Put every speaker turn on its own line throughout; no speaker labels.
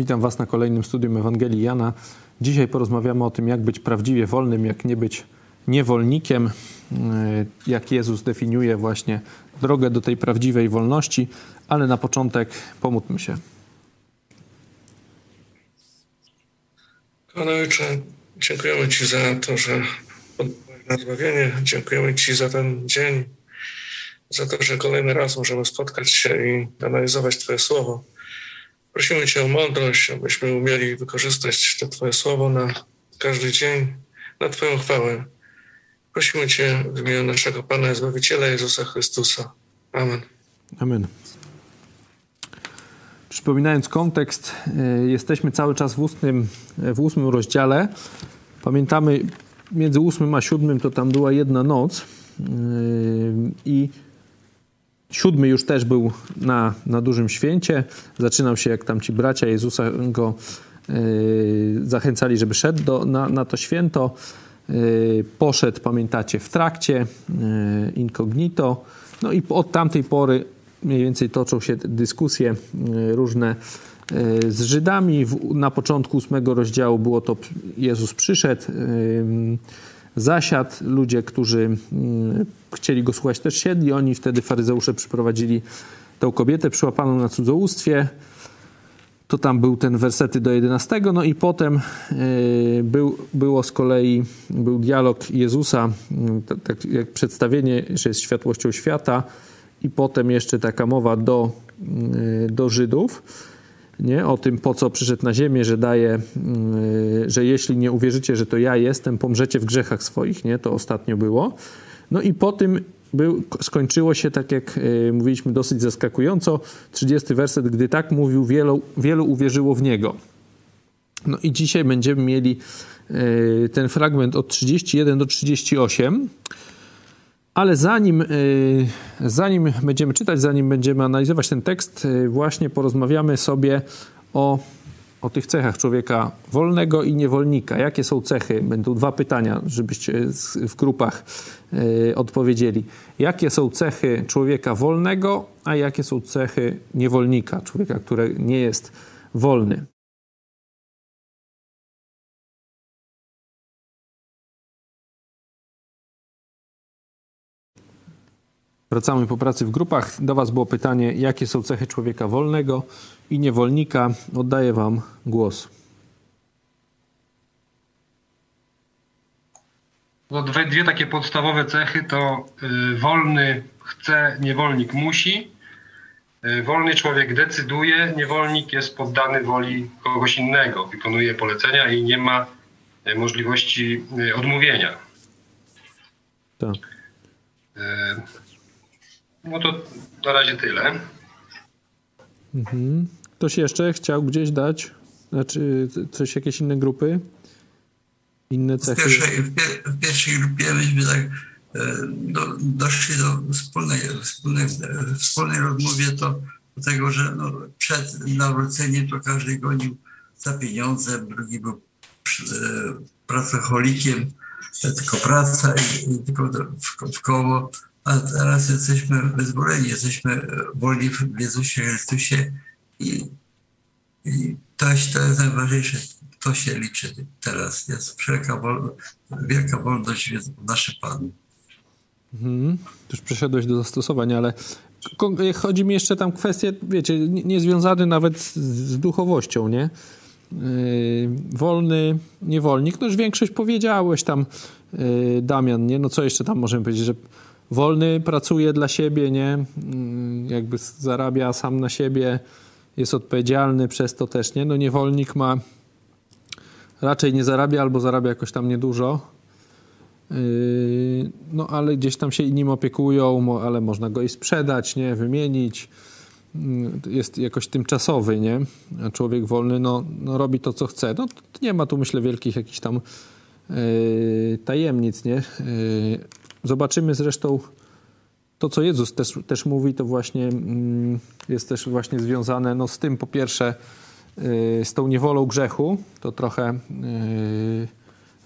Witam Was na kolejnym studium Ewangelii Jana. Dzisiaj porozmawiamy o tym, jak być prawdziwie wolnym, jak nie być niewolnikiem, e, jak Jezus definiuje właśnie drogę do tej prawdziwej wolności, ale na początek pomódlmy się.
Panie Ojcze, dziękujemy Ci za to, że na zbawienie. Dziękujemy Ci za ten dzień, za to, że kolejny raz możemy spotkać się i analizować Twoje słowo. Prosimy Cię o mądrość, abyśmy umieli wykorzystać to Twoje słowo na każdy dzień, na Twoją chwałę. Prosimy Cię w imieniu naszego Pana Zbawiciela Jezusa Chrystusa. Amen.
Amen. Przypominając kontekst, e, jesteśmy cały czas w, ósmym, w ósmym rozdziale. Pamiętamy, między ósmym a siódmym to tam była jedna noc e, i Siódmy już też był na, na dużym święcie. Zaczynał się, jak tam ci bracia Jezusa go yy, zachęcali, żeby szedł do, na, na to święto. Yy, poszedł, pamiętacie, w trakcie, yy, incognito. No i od tamtej pory mniej więcej toczą się dyskusje różne z Żydami. W, na początku ósmego rozdziału było to Jezus przyszedł zasiadł. Ludzie, którzy mm, chcieli go słuchać, też siedli. Oni wtedy faryzeusze przyprowadzili tę kobietę przyłapaną na cudzołóstwie. To tam był ten wersety do 11. No i potem e, był, było z kolei był dialog Jezusa, mm, tak jak przedstawienie, że jest światłością świata i potem jeszcze taka mowa do, mm, do Żydów nie? o tym, po co przyszedł na ziemię, że daje, yy, że jeśli nie uwierzycie, że to ja jestem, pomrzecie w grzechach swoich. Nie? To ostatnio było. No i po tym był, skończyło się, tak jak yy, mówiliśmy, dosyć zaskakująco. 30 werset, gdy tak mówił, wielu, wielu uwierzyło w niego. No i dzisiaj będziemy mieli yy, ten fragment od 31 do 38. Ale zanim, y, zanim będziemy czytać, zanim będziemy analizować ten tekst, y, właśnie porozmawiamy sobie o, o tych cechach człowieka wolnego i niewolnika. Jakie są cechy? Będą dwa pytania, żebyście w grupach y, odpowiedzieli. Jakie są cechy człowieka wolnego, a jakie są cechy niewolnika, człowieka, który nie jest wolny? Wracamy po pracy w grupach. Do Was było pytanie, jakie są cechy człowieka wolnego i niewolnika. Oddaję Wam głos.
No dwie, dwie takie podstawowe cechy to y, wolny chce, niewolnik musi. Y, wolny człowiek decyduje, niewolnik jest poddany woli kogoś innego, wykonuje polecenia i nie ma y, możliwości odmówienia. Tak. No to na razie tyle.
Mhm. Ktoś jeszcze chciał gdzieś dać? Znaczy coś, jakieś inne grupy? Inne cechy?
W pierwszej, w pierwszej grupie myśmy tak e, do, doszli do wspólnej, wspólnej, wspólnej rozmowie to do tego, że no, przed nawróceniem to każdy gonił za pieniądze, drugi był e, pracocholikiem, tylko praca i, i tylko w, w koło a teraz jesteśmy wyzwoleni, jesteśmy wolni w Jezusie Chrystusie i, i to, to jest najważniejsze. To się liczy teraz. Jest wielka, wol, wielka wolność w naszym Panu.
Mhm. Już przeszedłeś do zastosowania, ale chodzi mi jeszcze tam kwestie, wiecie, niezwiązane nawet z, z duchowością, nie? Yy, wolny niewolnik, no już większość powiedziałeś tam, yy, Damian, nie? No co jeszcze tam możemy powiedzieć, że wolny pracuje dla siebie, nie? Mm, jakby zarabia sam na siebie, jest odpowiedzialny przez to też, nie? No niewolnik ma raczej nie zarabia albo zarabia jakoś tam niedużo. Yy, no ale gdzieś tam się nim opiekują, ale można go i sprzedać, nie? Wymienić. Yy, jest jakoś tymczasowy, nie? A człowiek wolny, no, no robi to, co chce. No nie ma tu, myślę, wielkich jakichś tam yy, tajemnic, nie? Zobaczymy zresztą to, co Jezus też, też mówi, to właśnie mm, jest też właśnie związane no, z tym, po pierwsze, y, z tą niewolą grzechu. To trochę y,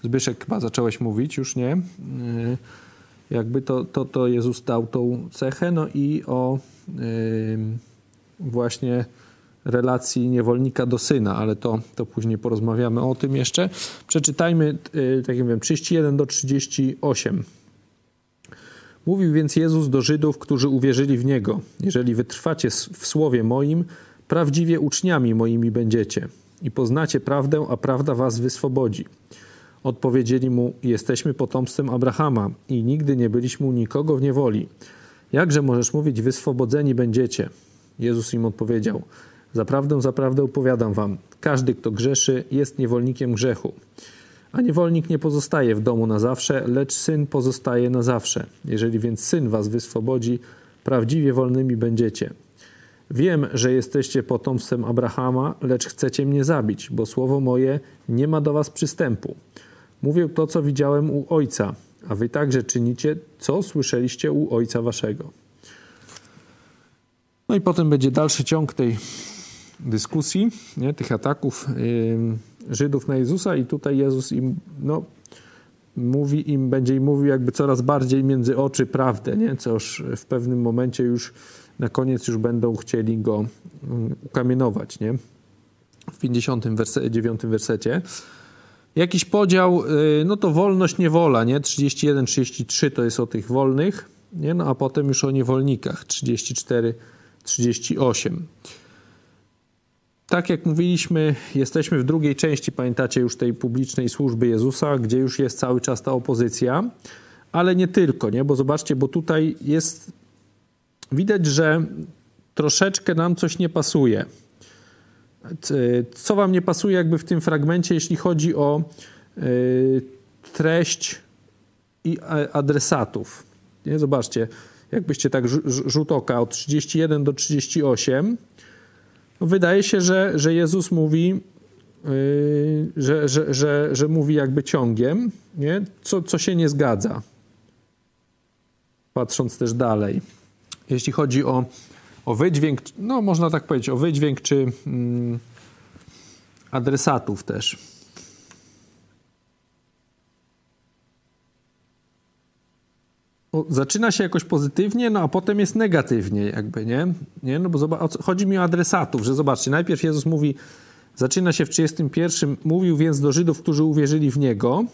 Zbyszek chyba zacząłeś mówić, już nie. Y, jakby to, to, to Jezus dał tą cechę, no i o właśnie relacji niewolnika do syna, ale to, to później porozmawiamy o tym jeszcze. Przeczytajmy, tak jak wiem, 31 do 38. Mówił więc Jezus do Żydów, którzy uwierzyli w Niego: Jeżeli wytrwacie w słowie moim, prawdziwie uczniami moimi będziecie i poznacie prawdę, a prawda was wyswobodzi. Odpowiedzieli mu: Jesteśmy potomstwem Abrahama i nigdy nie byliśmy u nikogo w niewoli. Jakże możesz mówić, wyswobodzeni będziecie? Jezus im odpowiedział: Zaprawdę, zaprawdę powiadam wam: każdy, kto grzeszy, jest niewolnikiem grzechu. A niewolnik nie pozostaje w domu na zawsze, lecz syn pozostaje na zawsze. Jeżeli więc syn was wyswobodzi, prawdziwie wolnymi będziecie. Wiem, że jesteście potomstwem Abrahama, lecz chcecie mnie zabić, bo słowo moje nie ma do was przystępu. Mówię to, co widziałem u ojca, a wy także czynicie, co słyszeliście u ojca waszego. No i potem będzie dalszy ciąg tej dyskusji, nie, tych ataków yy, Żydów na Jezusa i tutaj Jezus im, no, mówi im, będzie im mówił jakby coraz bardziej między oczy prawdę, nie, co już w pewnym momencie już na koniec już będą chcieli go mm, ukamienować, nie? W 59 wersecie. Jakiś podział, y, no to wolność, niewola, nie? 31, 33 to jest o tych wolnych, nie? No a potem już o niewolnikach, 34, 38. Tak jak mówiliśmy, jesteśmy w drugiej części, pamiętacie już tej publicznej służby Jezusa, gdzie już jest cały czas ta opozycja, ale nie tylko, nie? Bo zobaczcie, bo tutaj jest widać, że troszeczkę nam coś nie pasuje. Co wam nie pasuje jakby w tym fragmencie, jeśli chodzi o y, treść i adresatów? Nie? Zobaczcie, jakbyście tak rzut oka od 31 do 38, no wydaje się, że, że Jezus mówi, yy, że, że, że, że mówi jakby ciągiem, nie? Co, co się nie zgadza. Patrząc też dalej jeśli chodzi o, o wydźwięk, no można tak powiedzieć, o wydźwięk czy mm, adresatów też. Zaczyna się jakoś pozytywnie, no a potem jest negatywnie jakby, nie? nie? No bo zobacz, chodzi mi o adresatów, że zobaczcie, najpierw Jezus mówi, zaczyna się w 31, mówił więc do Żydów, którzy uwierzyli w Niego,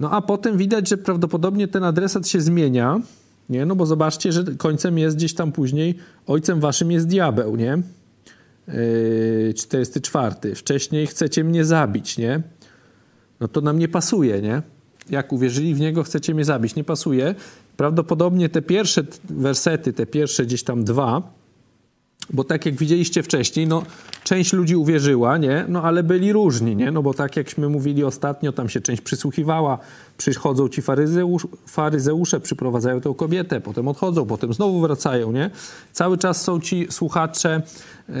no a potem widać, że prawdopodobnie ten adresat się zmienia, nie? No bo zobaczcie, że końcem jest gdzieś tam później, ojcem waszym jest diabeł, nie? Yy, 44. Wcześniej chcecie mnie zabić, nie? No to nam nie pasuje, nie? Jak uwierzyli w niego, chcecie mnie zabić. Nie pasuje. Prawdopodobnie te pierwsze wersety, te pierwsze gdzieś tam dwa, bo tak jak widzieliście wcześniej, no część ludzi uwierzyła, nie? No ale byli różni, nie? No bo tak jakśmy mówili ostatnio, tam się część przysłuchiwała, przychodzą ci faryzeusz, faryzeusze, przyprowadzają tę kobietę, potem odchodzą, potem znowu wracają, nie? Cały czas są ci słuchacze yy,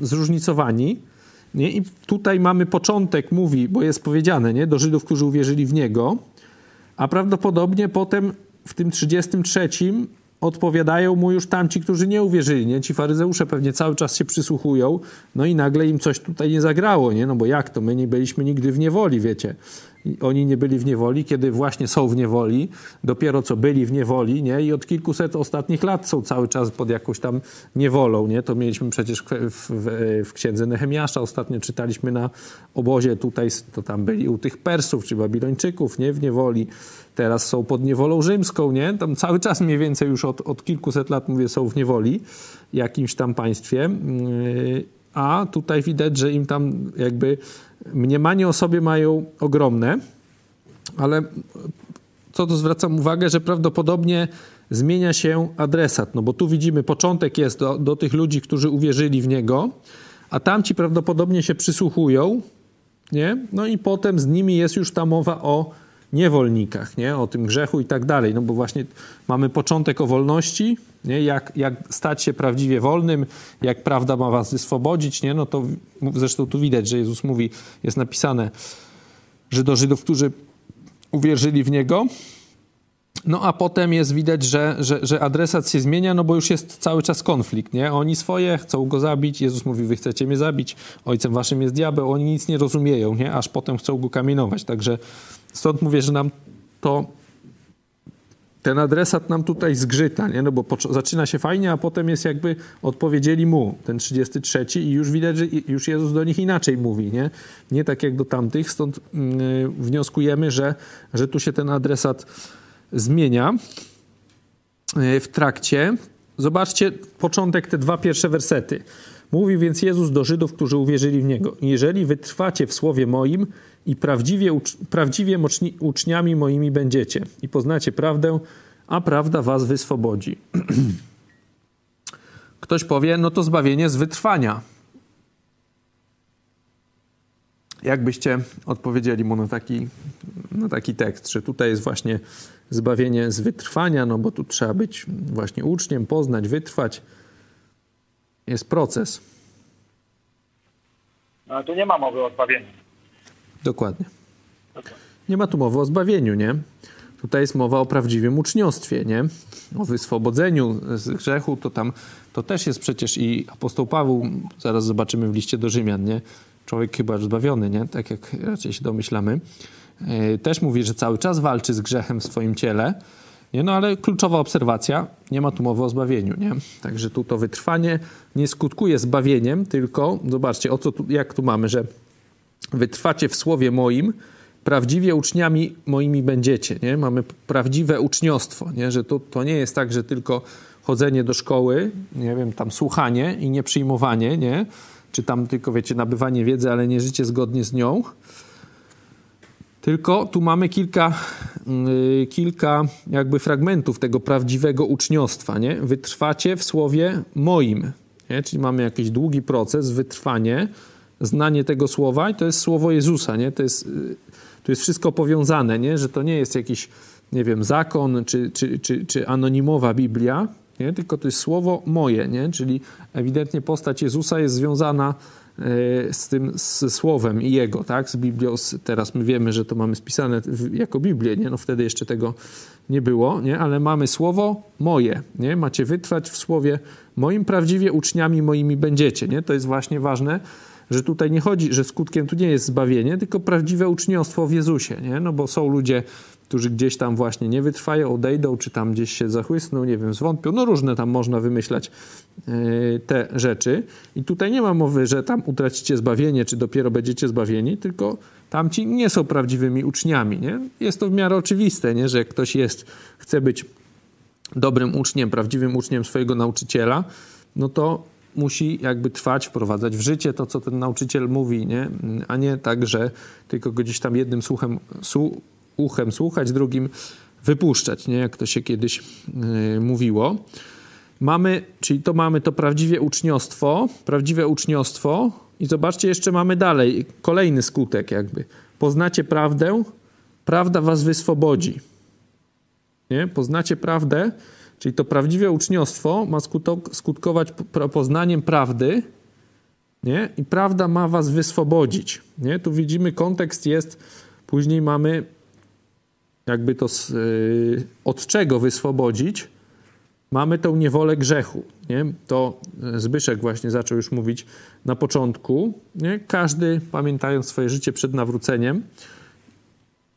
zróżnicowani, nie? I tutaj mamy początek, mówi, bo jest powiedziane, nie? Do Żydów, którzy uwierzyli w Niego, a prawdopodobnie potem w tym 33 odpowiadają mu już tamci, którzy nie uwierzyli, nie? Ci faryzeusze pewnie cały czas się przysłuchują, no i nagle im coś tutaj nie zagrało, nie? No bo jak to? My nie byliśmy nigdy w niewoli, wiecie. Oni nie byli w niewoli, kiedy właśnie są w niewoli, dopiero co byli w niewoli, nie? I od kilkuset ostatnich lat są cały czas pod jakąś tam niewolą, nie? To mieliśmy przecież w, w, w księdze Nehemiasza, ostatnio czytaliśmy na obozie tutaj, to tam byli u tych Persów czy Babilończyków, nie? W niewoli teraz są pod niewolą rzymską, nie? Tam cały czas mniej więcej już od, od kilkuset lat, mówię, są w niewoli jakimś tam państwie. Yy, a tutaj widać, że im tam jakby mniemanie o sobie mają ogromne, ale co tu zwracam uwagę, że prawdopodobnie zmienia się adresat, no bo tu widzimy, początek jest do, do tych ludzi, którzy uwierzyli w niego, a tamci prawdopodobnie się przysłuchują, nie? No i potem z nimi jest już ta mowa o niewolnikach, nie? o tym grzechu i tak dalej. No bo właśnie mamy początek o wolności, nie? Jak, jak stać się prawdziwie wolnym, jak prawda ma was wyswobodzić, nie? no to zresztą tu widać, że Jezus mówi, jest napisane, że do Żydów, którzy uwierzyli w Niego, no a potem jest widać, że, że, że adresat się zmienia, no bo już jest cały czas konflikt, nie? Oni swoje chcą go zabić, Jezus mówi, wy chcecie mnie zabić, ojcem waszym jest diabeł, oni nic nie rozumieją, nie? Aż potem chcą go kamienować, także stąd mówię, że nam to ten adresat nam tutaj zgrzyta, nie? No bo zaczyna się fajnie, a potem jest jakby odpowiedzieli mu, ten 33 i już widać, że już Jezus do nich inaczej mówi, nie? Nie tak jak do tamtych, stąd yy, wnioskujemy, że, że tu się ten adresat zmienia yy, w trakcie. Zobaczcie początek, te dwa pierwsze wersety. Mówi więc Jezus do Żydów, którzy uwierzyli w Niego. Jeżeli wytrwacie w słowie moim i prawdziwie, prawdziwie uczniami moimi będziecie i poznacie prawdę, a prawda was wyswobodzi. Ktoś powie, no to zbawienie z wytrwania. Jak byście odpowiedzieli mu na taki, na taki tekst, że tutaj jest właśnie zbawienie z wytrwania, no bo tu trzeba być właśnie uczniem, poznać, wytrwać. Jest proces.
No tu nie ma mowy o zbawieniu.
Dokładnie. Nie ma tu mowy o zbawieniu, nie? Tutaj jest mowa o prawdziwym uczniostwie, nie? O wyswobodzeniu z grzechu, to tam, to też jest przecież i apostoł Paweł, zaraz zobaczymy w liście do Rzymian, nie? Człowiek chyba już zbawiony, nie? Tak jak raczej się domyślamy. E, też mówi, że cały czas walczy z grzechem w swoim ciele, nie? No ale kluczowa obserwacja, nie ma tu mowy o zbawieniu, nie? Także tu to wytrwanie nie skutkuje zbawieniem, tylko zobaczcie, o co tu, jak tu mamy, że wytrwacie w słowie moim, prawdziwie uczniami moimi będziecie. Nie? Mamy prawdziwe uczniostwo, nie? że to, to nie jest tak, że tylko chodzenie do szkoły, nie wiem, tam słuchanie i nie przyjmowanie, nie? czy tam tylko, wiecie, nabywanie wiedzy, ale nie życie zgodnie z nią. Tylko tu mamy kilka, yy, kilka jakby fragmentów tego prawdziwego uczniostwa. Nie? Wytrwacie w słowie moim. Nie? Czyli mamy jakiś długi proces, wytrwanie, znanie tego słowa i to jest słowo Jezusa, nie? To jest, y, to jest wszystko powiązane, nie? Że to nie jest jakiś, nie wiem, zakon czy, czy, czy, czy anonimowa Biblia, nie? Tylko to jest słowo moje, nie? Czyli ewidentnie postać Jezusa jest związana y, z tym, słowem i jego, tak? Z Biblią. Teraz my wiemy, że to mamy spisane jako Biblię, nie? No wtedy jeszcze tego nie było, nie? Ale mamy słowo moje, nie? Macie wytrwać w słowie moim, prawdziwie uczniami moimi będziecie, nie? To jest właśnie ważne, że tutaj nie chodzi, że skutkiem tu nie jest zbawienie, tylko prawdziwe uczniostwo w Jezusie, nie? No bo są ludzie, którzy gdzieś tam właśnie nie wytrwają, odejdą, czy tam gdzieś się zachłysną, nie wiem, zwątpią, no różne tam można wymyślać yy, te rzeczy. I tutaj nie ma mowy, że tam utracicie zbawienie, czy dopiero będziecie zbawieni, tylko tamci nie są prawdziwymi uczniami, nie? Jest to w miarę oczywiste, nie? Że jak ktoś jest, chce być dobrym uczniem, prawdziwym uczniem swojego nauczyciela, no to musi jakby trwać, wprowadzać w życie to, co ten nauczyciel mówi, nie? a nie tak, że tylko gdzieś tam jednym słuchem, su, uchem słuchać, drugim wypuszczać, nie? jak to się kiedyś yy, mówiło. Mamy, czyli to mamy to prawdziwie uczniostwo, prawdziwe uczniostwo i zobaczcie, jeszcze mamy dalej, kolejny skutek jakby. Poznacie prawdę, prawda was wyswobodzi. Nie? Poznacie prawdę, Czyli to prawdziwe uczniostwo ma skutkować poznaniem prawdy, nie? I prawda ma was wyswobodzić. Nie? Tu widzimy, kontekst jest, później mamy jakby to yy, od czego wyswobodzić. Mamy tą niewolę grzechu. Nie? To Zbyszek właśnie zaczął już mówić na początku. Nie? Każdy, pamiętając swoje życie przed nawróceniem,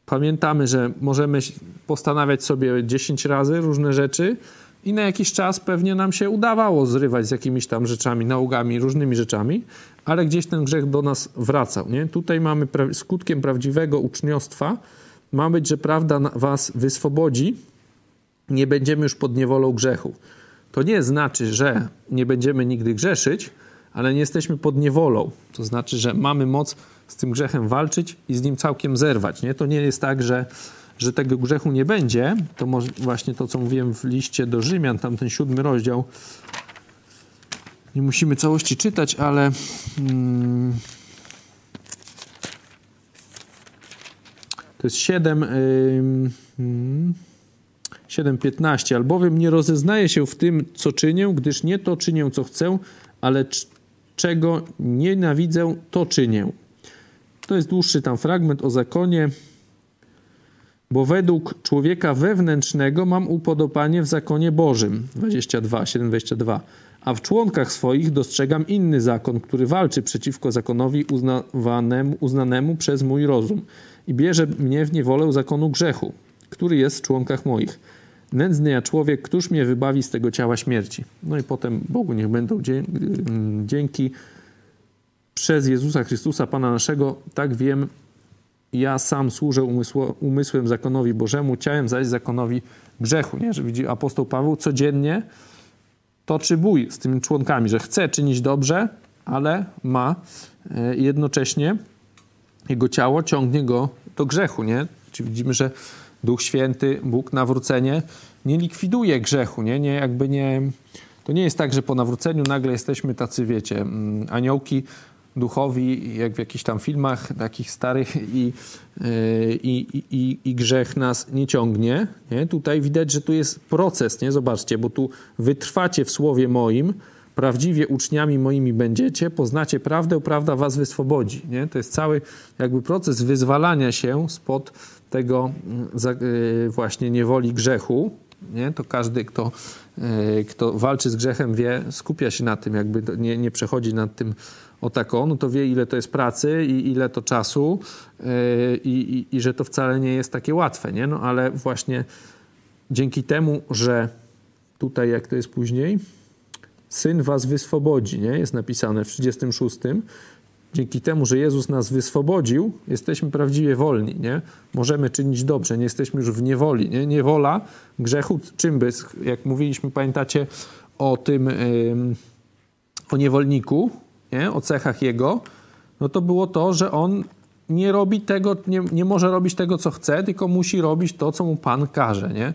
pamiętamy, że możemy postanawiać sobie 10 razy różne rzeczy i na jakiś czas pewnie nam się udawało zrywać z jakimiś tam rzeczami, nałogami, różnymi rzeczami, ale gdzieś ten grzech do nas wracał. Nie? Tutaj mamy pra skutkiem prawdziwego uczniostwa ma być, że prawda was wyswobodzi, nie będziemy już pod niewolą grzechu. To nie znaczy, że nie będziemy nigdy grzeszyć, ale nie jesteśmy pod niewolą. To znaczy, że mamy moc z tym grzechem walczyć i z nim całkiem zerwać. Nie? To nie jest tak, że, że tego grzechu nie będzie. To może właśnie to, co mówiłem w liście do Rzymian, tam ten siódmy rozdział. Nie musimy całości czytać, ale hmm, to jest 7. Hmm, 7:15. Albowiem nie rozeznaję się w tym, co czynię, gdyż nie to czynię, co chcę, ale czego nienawidzę, to czynię. To jest dłuższy tam fragment o zakonie. Bo według człowieka wewnętrznego mam upodobanie w zakonie Bożym. 22, 7:22. A w członkach swoich dostrzegam inny zakon, który walczy przeciwko zakonowi uznawanemu, uznanemu przez mój rozum i bierze mnie w niewolę zakonu grzechu, który jest w członkach moich. Nędzny ja człowiek, któż mnie wybawi z tego ciała śmierci? No i potem Bogu niech będą dzięki przez Jezusa Chrystusa, Pana naszego, tak wiem, ja sam służę umysło, umysłem zakonowi Bożemu, ciałem zaś zakonowi grzechu. Nie? Że widzi apostoł Paweł codziennie toczy bój z tymi członkami, że chce czynić dobrze, ale ma e, jednocześnie jego ciało ciągnie go do grzechu. Nie? Czyli widzimy, że Duch Święty, Bóg nawrócenie nie likwiduje grzechu, nie? nie jakby nie... To nie jest tak, że po nawróceniu nagle jesteśmy tacy, wiecie, mm, aniołki duchowi, jak w jakichś tam filmach takich starych i, e, i, i, i grzech nas nie ciągnie. Nie? Tutaj widać, że tu jest proces, nie? Zobaczcie, bo tu wytrwacie w słowie moim, prawdziwie uczniami moimi będziecie, poznacie prawdę, prawda was wyswobodzi. Nie? To jest cały jakby proces wyzwalania się spod tego mm, e, właśnie niewoli grzechu. Nie? To każdy, kto, e, kto walczy z grzechem, wie, skupia się na tym, jakby nie, nie przechodzi nad tym o taką, no to wie, ile to jest pracy i ile to czasu yy, i, i, że to wcale nie jest takie łatwe, nie? No ale właśnie dzięki temu, że tutaj, jak to jest później, Syn was wyswobodzi, nie? Jest napisane w 36. Dzięki temu, że Jezus nas wyswobodził, jesteśmy prawdziwie wolni, nie? Możemy czynić dobrze, nie jesteśmy już w niewoli, nie? Niewola grzechu, czym by, jak mówiliśmy, pamiętacie o tym, o niewolniku, nie? o cechach jego, no to było to, że on nie robi tego, nie, nie może robić tego, co chce, tylko musi robić to, co mu Pan każe, nie?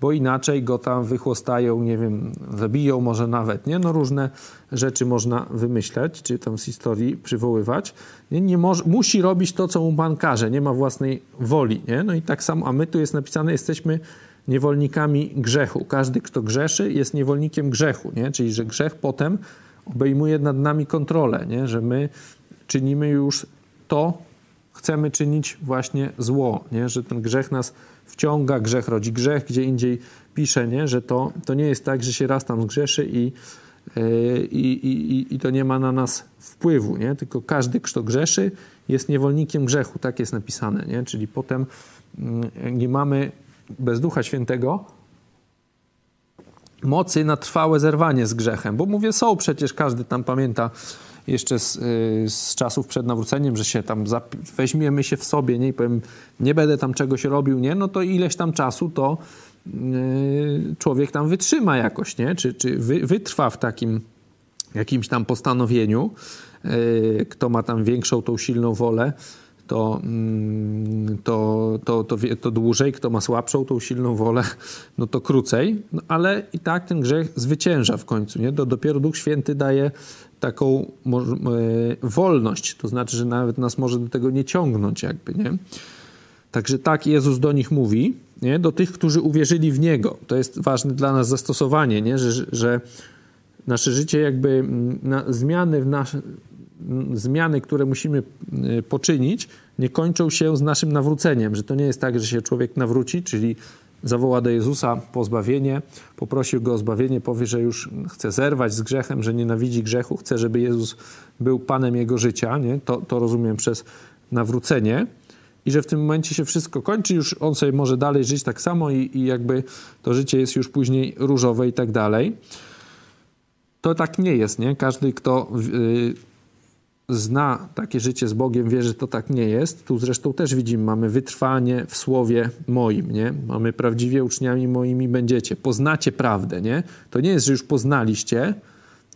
Bo inaczej go tam wychłostają, nie wiem, zabiją może nawet, nie? No różne rzeczy można wymyśleć, czy tam z historii przywoływać. Nie, nie może, musi robić to, co mu Pan każe, nie ma własnej woli, nie? No i tak samo, a my tu jest napisane, jesteśmy niewolnikami grzechu. Każdy, kto grzeszy, jest niewolnikiem grzechu, nie? Czyli, że grzech potem obejmuje nad nami kontrolę, nie? że my czynimy już to, chcemy czynić właśnie zło, nie? że ten grzech nas wciąga, grzech rodzi grzech, gdzie indziej pisze, nie? że to, to nie jest tak, że się raz tam zgrzeszy i, yy, i, i, i to nie ma na nas wpływu, nie? tylko każdy, kto grzeszy, jest niewolnikiem grzechu, tak jest napisane, nie? czyli potem yy, nie mamy bez Ducha Świętego mocy na trwałe zerwanie z grzechem. Bo mówię, są przecież, każdy tam pamięta jeszcze z, y, z czasów przed nawróceniem, że się tam weźmiemy się w sobie, nie? I powiem, nie będę tam czegoś robił, nie? No to ileś tam czasu to yy, człowiek tam wytrzyma jakoś, nie? Czy, czy wy, wytrwa w takim jakimś tam postanowieniu, yy, kto ma tam większą tą silną wolę, to, mm, to, to, to, to dłużej, kto ma słabszą, tą silną wolę, no to krócej, no ale i tak ten grzech zwycięża w końcu, nie? Dopiero Duch Święty daje taką e, wolność, to znaczy, że nawet nas może do tego nie ciągnąć jakby, nie? Także tak Jezus do nich mówi, nie? do tych, którzy uwierzyli w Niego. To jest ważne dla nas zastosowanie, nie? Że, że nasze życie jakby, mm, na, zmiany w, nasz, zmiany, które musimy y, poczynić, nie kończą się z naszym nawróceniem, że to nie jest tak, że się człowiek nawróci, czyli zawoła do Jezusa pozbawienie, poprosił go o zbawienie, powie, że już chce zerwać z grzechem, że nienawidzi grzechu, chce, żeby Jezus był Panem jego życia, nie? To, to rozumiem przez nawrócenie i że w tym momencie się wszystko kończy, już on sobie może dalej żyć tak samo i, i jakby to życie jest już później różowe i tak dalej. To tak nie jest, nie? Każdy, kto yy, zna takie życie z Bogiem, wie, że to tak nie jest. Tu zresztą też widzimy, mamy wytrwanie w słowie moim, nie? Mamy prawdziwie uczniami moimi będziecie. Poznacie prawdę, nie? To nie jest, że już poznaliście,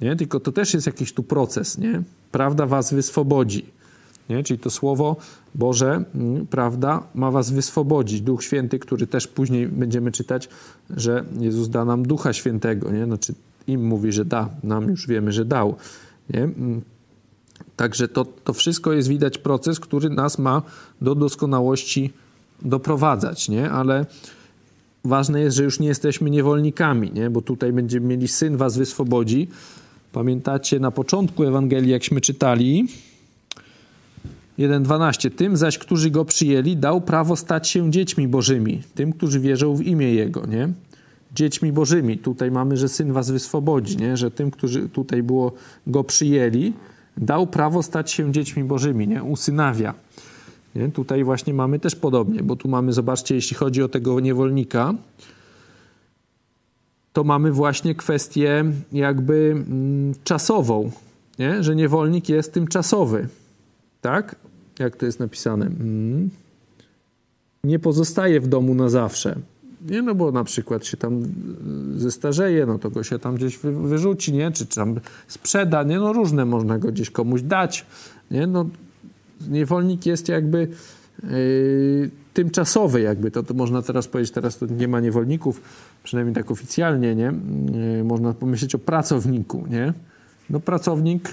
nie? Tylko to też jest jakiś tu proces, nie? Prawda was wyswobodzi. Nie? Czyli to słowo Boże, mm, prawda, ma was wyswobodzić. Duch Święty, który też później będziemy czytać, że Jezus da nam Ducha Świętego, nie? Znaczy im mówi, że da, nam już wiemy, że dał. Nie? Także to, to wszystko jest widać proces, który nas ma do doskonałości doprowadzać, nie? Ale ważne jest, że już nie jesteśmy niewolnikami, nie? Bo tutaj będziemy mieli Syn was wyswobodzi. Pamiętacie na początku Ewangelii, jakśmy czytali 1.12. Tym zaś, którzy Go przyjęli, dał prawo stać się dziećmi bożymi. Tym, którzy wierzą w imię Jego, nie? Dziećmi bożymi. Tutaj mamy, że Syn was wyswobodzi, nie? Że tym, którzy tutaj było Go przyjęli, dał prawo stać się dziećmi bożymi, nie? usynawia. Nie? Tutaj właśnie mamy też podobnie, bo tu mamy, zobaczcie, jeśli chodzi o tego niewolnika, to mamy właśnie kwestię jakby mm, czasową, nie? że niewolnik jest tymczasowy. Tak? Jak to jest napisane? Mm. Nie pozostaje w domu na zawsze. Nie, no bo na przykład się tam y, zestarzeje, no to go się tam gdzieś wy, wyrzuci, nie? Czy, czy tam sprzeda, nie? No różne można go gdzieś komuś dać, nie? No niewolnik jest jakby yy, tymczasowy jakby, to, to można teraz powiedzieć, teraz to nie ma niewolników, przynajmniej tak oficjalnie, nie? Yy, można pomyśleć o pracowniku, nie? No pracownik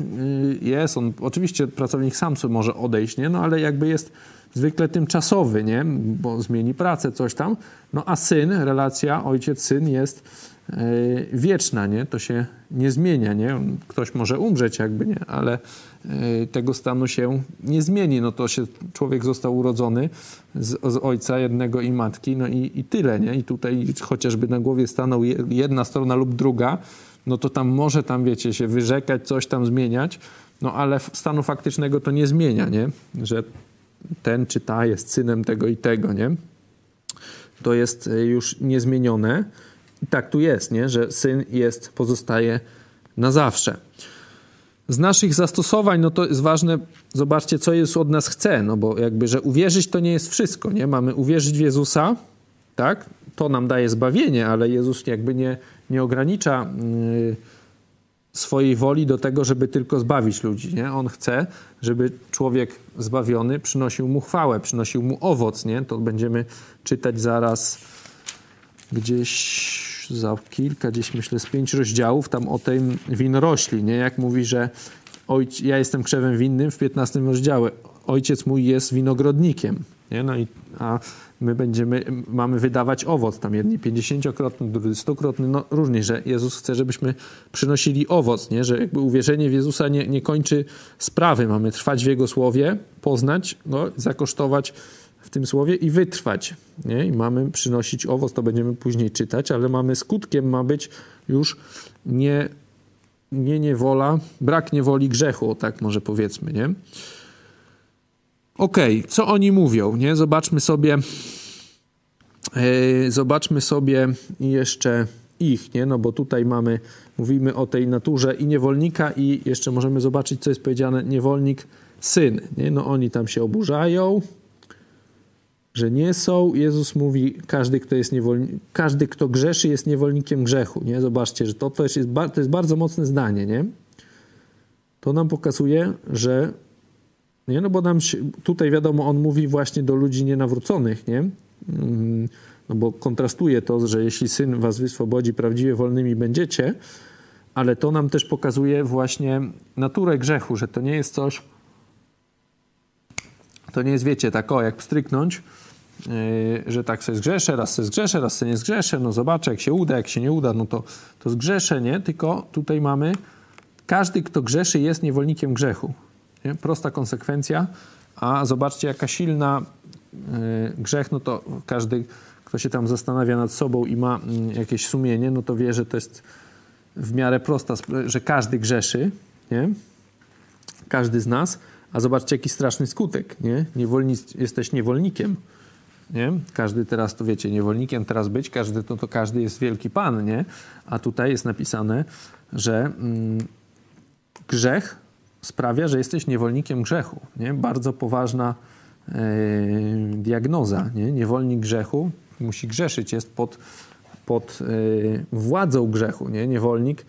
yy, jest, on oczywiście pracownik sam sobie może odejść, nie? No ale jakby jest zwykle tymczasowy, nie? Bo zmieni pracę, coś tam. No a syn, relacja ojciec-syn jest yy, wieczna, nie? To się nie zmienia, nie? Ktoś może umrzeć jakby, nie? Ale yy, tego stanu się nie zmieni. No to się człowiek został urodzony z, z ojca jednego i matki, no i, i tyle, nie? I tutaj chociażby na głowie stanął jedna strona lub druga, no to tam może tam, wiecie, się wyrzekać, coś tam zmieniać, no ale stanu faktycznego to nie zmienia, nie? Że ten czy ta jest synem tego i tego, nie? To jest e, już niezmienione. I tak tu jest, nie? Że syn jest, pozostaje na zawsze. Z naszych zastosowań, no to jest ważne, zobaczcie, co Jezus od nas chce, no bo jakby, że uwierzyć to nie jest wszystko, nie? Mamy uwierzyć w Jezusa, tak? To nam daje zbawienie, ale Jezus jakby nie, nie ogranicza... Yy, swojej woli do tego, żeby tylko zbawić ludzi. Nie? On chce, żeby człowiek zbawiony przynosił mu chwałę, przynosił mu owoc. Nie? To będziemy czytać zaraz gdzieś za kilka, gdzieś myślę z pięć rozdziałów tam o tej winorośli. Nie? Jak mówi, że ojc, ja jestem krzewem winnym w 15 rozdziale. Ojciec mój jest winogrodnikiem. Nie? No i, a my będziemy, mamy wydawać owoc, tam jedni 50-krotny, drugi 100-krotny, no różnie, że Jezus chce, żebyśmy przynosili owoc, nie? że jakby uwierzenie w Jezusa nie, nie kończy sprawy, mamy trwać w Jego Słowie, poznać, no, zakosztować w tym Słowie i wytrwać, nie? i mamy przynosić owoc, to będziemy później czytać, ale mamy skutkiem ma być już nie, nie niewola, brak niewoli grzechu, tak może powiedzmy, nie? Okej, okay, co oni mówią, nie? Zobaczmy sobie, yy, zobaczmy sobie jeszcze ich, nie? No bo tutaj mamy, mówimy o tej naturze i niewolnika i jeszcze możemy zobaczyć, co jest powiedziane, niewolnik, syn, nie? No oni tam się oburzają, że nie są. Jezus mówi, każdy, kto jest niewolnik, każdy, kto grzeszy, jest niewolnikiem grzechu, nie? Zobaczcie, że to, jest, to jest bardzo mocne zdanie, nie? To nam pokazuje, że nie? No bo nam się, tutaj wiadomo, on mówi właśnie do ludzi nienawróconych, nie? Mm, no bo kontrastuje to, że jeśli syn was wyswobodzi, prawdziwie wolnymi będziecie, ale to nam też pokazuje właśnie naturę grzechu, że to nie jest coś, to nie jest, wiecie, tak o, jak pstryknąć, yy, że tak sobie zgrzeszę, raz sobie zgrzeszę, raz sobie nie zgrzeszę, no zobaczę, jak się uda, jak się nie uda, no to, to zgrzeszę, nie? Tylko tutaj mamy, każdy, kto grzeszy, jest niewolnikiem grzechu. Nie? Prosta konsekwencja, a zobaczcie, jaka silna y, grzech, no to każdy, kto się tam zastanawia nad sobą i ma y, jakieś sumienie, no to wie, że to jest w miarę prosta, że każdy grzeszy, nie? Każdy z nas, a zobaczcie, jaki straszny skutek, nie? Niewolnic, jesteś niewolnikiem, nie? Każdy teraz, to wiecie, niewolnikiem teraz być, każdy, to, to każdy jest wielki pan, nie? A tutaj jest napisane, że mm, grzech sprawia, że jesteś niewolnikiem grzechu. Nie? Bardzo poważna e, diagnoza. Nie? Niewolnik grzechu musi grzeszyć, jest pod, pod e, władzą grzechu. Nie? Niewolnik,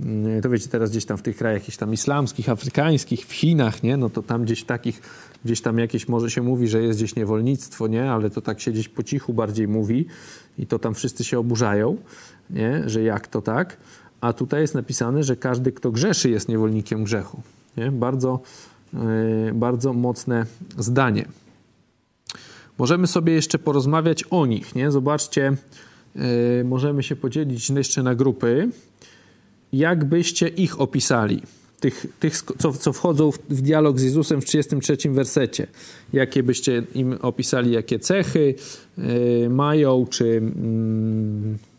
mm, to wiecie, teraz gdzieś tam w tych krajach jakichś tam islamskich, afrykańskich, w Chinach, nie? no to tam gdzieś takich, gdzieś tam jakieś może się mówi, że jest gdzieś niewolnictwo, nie? ale to tak się gdzieś po cichu bardziej mówi i to tam wszyscy się oburzają, nie? że jak to tak. A tutaj jest napisane, że każdy, kto grzeszy, jest niewolnikiem grzechu. Nie? Bardzo, e, bardzo mocne zdanie. Możemy sobie jeszcze porozmawiać o nich. Nie? Zobaczcie, e, możemy się podzielić jeszcze na grupy. Jak byście ich opisali? Tych, tych co, co wchodzą w, dialog z Jezusem w 33 wersecie. Jakie byście im opisali, jakie cechy y, mają, czy... Y,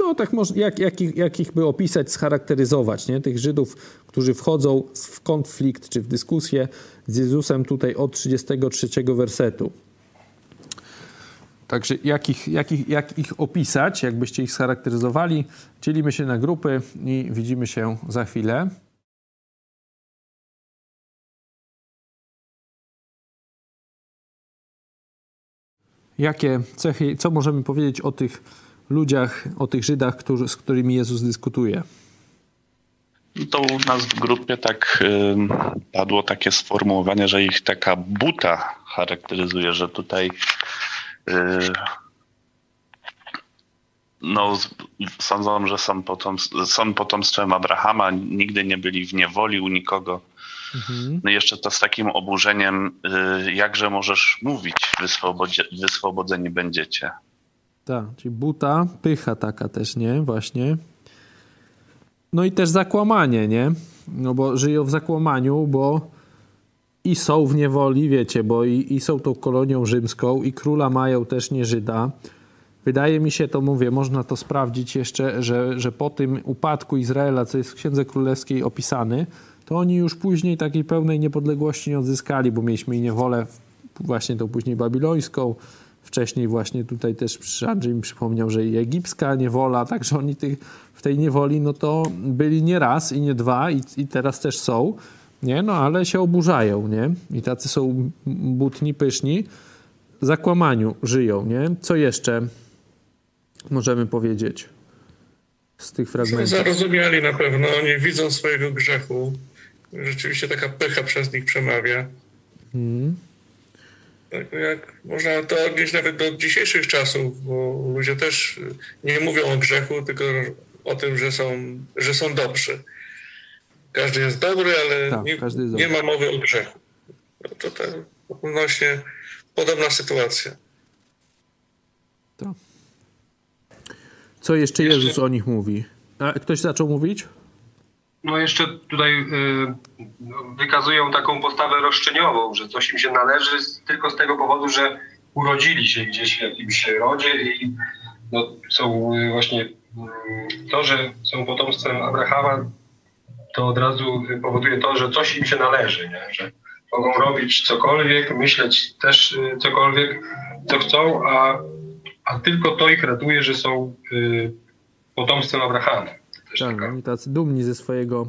no tak może, jak, jak, ich, jak ich by opisać, scharakteryzować, nie? Tych Żydów, którzy wchodzą w konflikt czy w dyskusję z Jezusem tutaj od 33 wersetu. Także jak ich, jak, ich, jak ich opisać, jakbyście ich scharakteryzowali, dzielimy się na grupy i widzimy się za chwilę. Jakie cechy, co możemy powiedzieć o tych ludziach, o tych Żydach, którzy, z którymi Jezus dyskutuje?
To u nas w grupie tak y, padło takie sformułowanie, że ich taka buta charakteryzuje, że tutaj y, no, sądzą, że są, potomstw, są potomstwem Abrahama, nigdy nie byli w niewoli u nikogo. Mhm. No jeszcze to z takim oburzeniem, y, jakże możesz mówić, wyswobodzeni będziecie.
Tak, czyli buta, pycha taka też, nie? Właśnie. No i też zakłamanie, nie? No bo żyją w zakłamaniu, bo i są w niewoli, wiecie, bo i, i są tą kolonią rzymską i króla mają też nie Żyda. Wydaje mi się, to mówię, można to sprawdzić jeszcze, że, że po tym upadku Izraela, co jest w Księdze Królewskiej opisany, to oni już później takiej pełnej niepodległości nie odzyskali, bo mieliśmy i niewolę właśnie tą później babilońską, wcześniej właśnie tutaj też Andrzej mi przypomniał, że i egipska niewola, także oni tych, w tej niewoli no to byli nie raz i nie dwa i, i teraz też są, nie? No ale się oburzają, nie? I tacy są butni, pyszni, zakłamaniu żyją, nie? Co jeszcze możemy powiedzieć z tych fragmentów?
Są zarozumiali na pewno, oni widzą swojego grzechu, rzeczywiście taka pecha przez nich przemawia. Hmm. Tak, jak można to odnieść nawet do dzisiejszych czasów, bo ludzie też nie mówią o grzechu, tylko o tym, że są, że są dobrzy. Każdy jest dobry, ale tak, nie, nie, ma mowy o grzechu. No to tak odnośnie podobna sytuacja.
To. Co jeszcze Jezus o nich mówi? A ktoś zaczął mówić?
No jeszcze tutaj y, wykazują taką postawę roszczeniową, że coś im się należy tylko z tego powodu, że urodzili się gdzieś w jakimś rodzie i no, są y, właśnie y, to, że są potomstwem Abrahama, to od razu powoduje to, że coś im się należy, nie? że mogą robić cokolwiek, myśleć też cokolwiek, co chcą, a, a tylko to ich ratuje, że są potomstwem Abrahama
tak, oni tacy dumni ze swojego.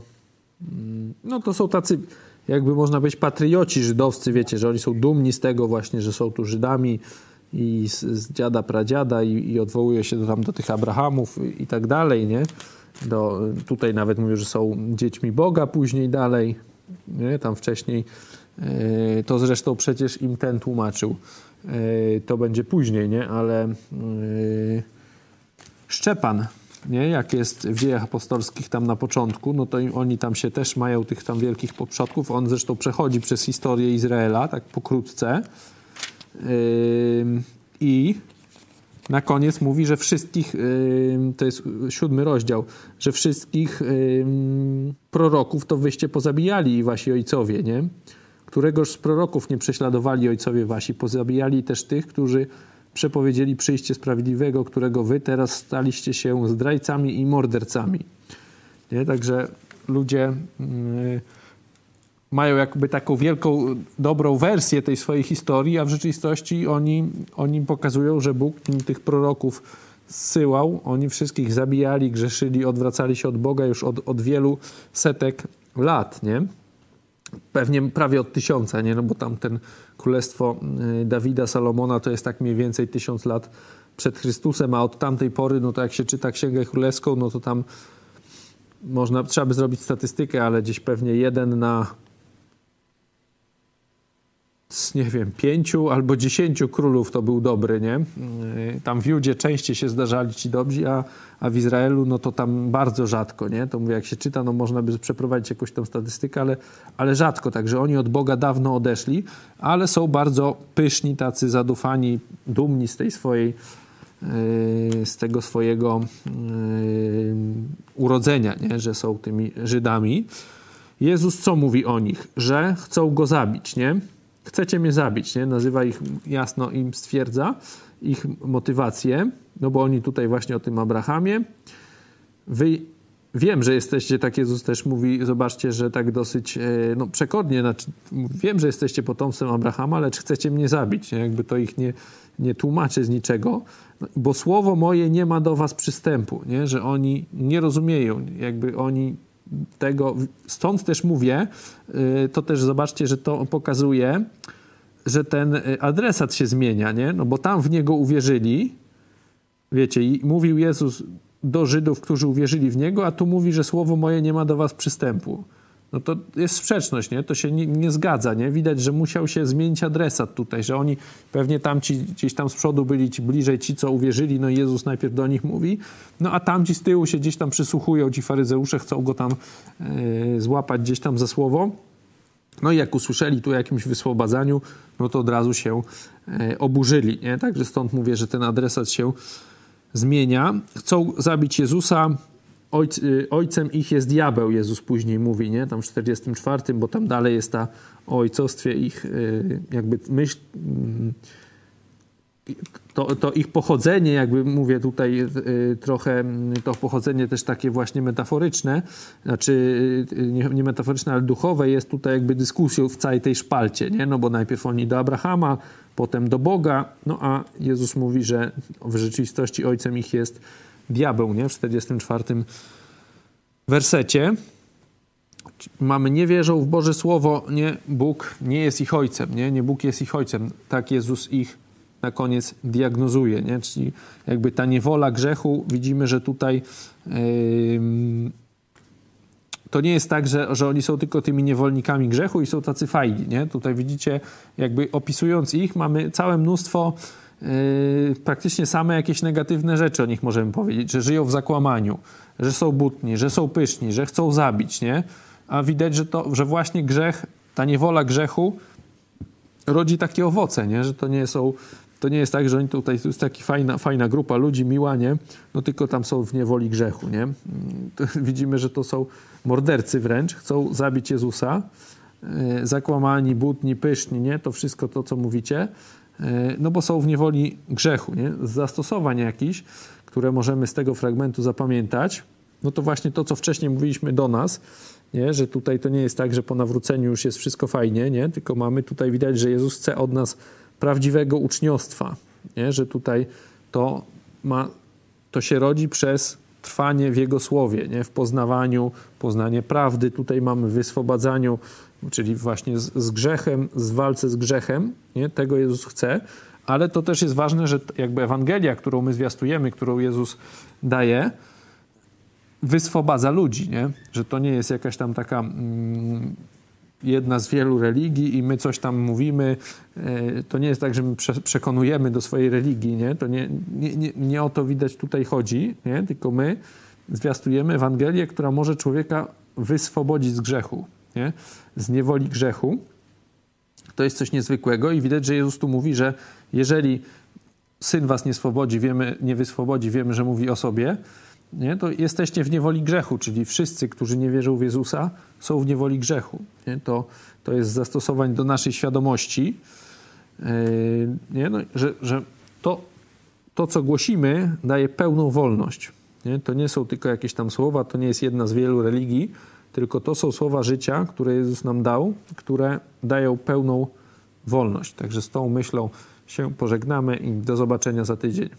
Mm, no to są tacy, jakby można być patrioci żydowscy, wiecie, że oni są dumni z tego właśnie, że są tu Żydami i z, z dziada, pradziada i, i odwołuje się do, tam do tych Abrahamów i, i tak dalej, nie? Do, tutaj nawet mówią, że są dziećmi Boga później dalej, nie? Tam wcześniej. Yy, to zresztą przecież im ten tłumaczył. Yy, to będzie później, nie? Ale yy, Szczepan nie? jak jest w dziejach apostolskich tam na początku, no to oni tam się też mają tych tam wielkich przodków. On zresztą przechodzi przez historię Izraela, tak pokrótce. Yy, I na koniec mówi, że wszystkich, yy, to jest siódmy rozdział, że wszystkich yy, proroków to wyście pozabijali i wasi ojcowie, nie? Któregoż z proroków nie prześladowali ojcowie wasi, pozabijali też tych, którzy przepowiedzieli przyjście sprawiedliwego, którego wy teraz staliście się zdrajcami i mordercami. Nie? Także ludzie yy, mają jakby taką wielką, dobrą wersję tej swojej historii, a w rzeczywistości oni, oni pokazują, że Bóg tych proroków zsyłał, oni wszystkich zabijali, grzeszyli, odwracali się od Boga już od, od wielu setek lat, nie? Pewnie prawie od tysiąca, nie? No bo tam ten królestwo y, Dawida, Salomona to jest tak mniej więcej tysiąc lat przed Chrystusem, a od tamtej pory, no to jak się czyta Księgę Królewską, no to tam można, trzeba by zrobić statystykę, ale gdzieś pewnie jeden na nie wiem, pięciu albo dziesięciu królów to był dobry, nie? Y, tam w Judzie częściej się zdarzali ci dobrzy, a, a w Izraelu no to tam bardzo rzadko, nie? To mówię, jak się czyta, no można by przeprowadzić jakąś tam statystykę, ale, ale rzadko, także oni od Boga dawno odeszli, ale są bardzo pyszni, tacy zadufani, dumni z tej swojej y, z tego swojego yy, urodzenia, nie? że są tymi Żydami. Jezus co mówi o nich? Że chcą go zabić, nie? Chcecie mnie zabić, nie? Nazywa ich jasno, im stwierdza ich motywację, no bo oni tutaj właśnie o tym Abrahamie. Wy wiem, że jesteście, tak Jezus też mówi, zobaczcie, że tak dosyć e, no, przekornie, znaczy, wiem, że jesteście potomstwem Abrahama, lecz chcecie mnie zabić. Nie? Jakby to ich nie, nie tłumaczy z niczego, no, bo słowo moje nie ma do was przystępu, nie? że oni nie rozumieją, jakby oni tego, stąd też mówię, e, to też zobaczcie, że to pokazuje, że ten e, adresat się zmienia, nie? No bo tam w niego uwierzyli, wiecie, i mówił Jezus do Żydów, którzy uwierzyli w Niego, a tu mówi, że słowo moje nie ma do was przystępu. No to jest sprzeczność, nie? To się nie, nie, zgadza, nie? Widać, że musiał się zmienić adresat tutaj, że oni pewnie tam ci, gdzieś tam z przodu byli ci bliżej ci, co uwierzyli, no Jezus najpierw do nich mówi, no a tamci z tyłu się gdzieś tam przysłuchują, ci faryzeusze chcą go tam yy, złapać gdzieś tam za słowo. No i jak usłyszeli tu o jakimś wyswobadzaniu, no to od razu się yy, oburzyli, nie? Także stąd mówię, że ten adresat się zmienia. Chcą zabić Jezusa. Ojc, y, ojcem ich jest diabeł, Jezus później mówi, nie? Tam w 44, bo tam dalej jest ta o ojcostwie ich y, jakby myśl, mm, to, to, ich pochodzenie, jakby mówię tutaj y, trochę, mm, to pochodzenie też takie właśnie metaforyczne, znaczy nie, nie, metaforyczne, ale duchowe, jest tutaj jakby dyskusją w całej tej szpalcie, nie? No bo najpierw oni do Abrahama, potem do Boga, no a Jezus mówi, że w rzeczywistości ojcem ich jest diabeł, nie? W 44 wersecie. Mamy nie wierzą w Boże Słowo, nie Bóg nie jest ich ojcem, nie? Nie Bóg jest ich ojcem. Tak Jezus ich na koniec diagnozuje, nie? Czyli jakby ta niewola grzechu, widzimy, że tutaj yy, to nie jest tak, że, że oni są tylko tymi niewolnikami grzechu i są tacy fajni, nie? Tutaj widzicie, jakby opisując ich, mamy całe mnóstwo yy, praktycznie same jakieś negatywne rzeczy o nich możemy powiedzieć, że żyją w zakłamaniu, że są butni, że są pyszni, że chcą zabić, nie? A widać, że, to, że właśnie grzech, ta niewola grzechu rodzi takie owoce, nie? Że to nie są to nie jest tak, że oni tutaj, to jest taka fajna, fajna grupa ludzi, miła, nie? No tylko tam są w niewoli grzechu, nie? To widzimy, że to są mordercy wręcz, chcą zabić Jezusa, e, zakłamani, butni, pyszni, nie? To wszystko to, co mówicie, no bo są w niewoli grzechu, nie? Zastosowań jakichś, które możemy z tego fragmentu zapamiętać, no to właśnie to, co wcześniej mówiliśmy do nas, nie? że tutaj to nie jest tak, że po nawróceniu już jest wszystko fajnie, nie? tylko mamy tutaj widać, że Jezus chce od nas prawdziwego uczniostwa, nie? że tutaj to, ma, to się rodzi przez trwanie w Jego Słowie, nie? w poznawaniu, poznanie prawdy. Tutaj mamy wyswobadzaniu, czyli właśnie z, z grzechem, z walce z grzechem. Nie? Tego Jezus chce. Ale to też jest ważne, że jakby Ewangelia, którą my zwiastujemy, którą Jezus daje, wyswobadza ludzi, nie? że to nie jest jakaś tam taka mm, jedna z wielu religii i my coś tam mówimy. E, to nie jest tak, że my przekonujemy do swojej religii, nie? To nie, nie, nie, nie o to widać tutaj chodzi, nie? tylko my zwiastujemy Ewangelię, która może człowieka wyswobodzić z grzechu, nie? z niewoli grzechu. To jest coś niezwykłego i widać, że Jezus tu mówi, że jeżeli Syn was nie swobodzi, wiemy, nie wyswobodzi, wiemy, że mówi o sobie, nie? to jesteście w niewoli grzechu, czyli wszyscy, którzy nie wierzą w Jezusa, są w niewoli grzechu. Nie? To, to jest zastosowań do naszej świadomości, yy, nie? No, że, że to, to, co głosimy, daje pełną wolność. Nie? To nie są tylko jakieś tam słowa, to nie jest jedna z wielu religii, tylko to są słowa życia, które Jezus nam dał, które dają pełną wolność. Także z tą myślą się pożegnamy i do zobaczenia za tydzień.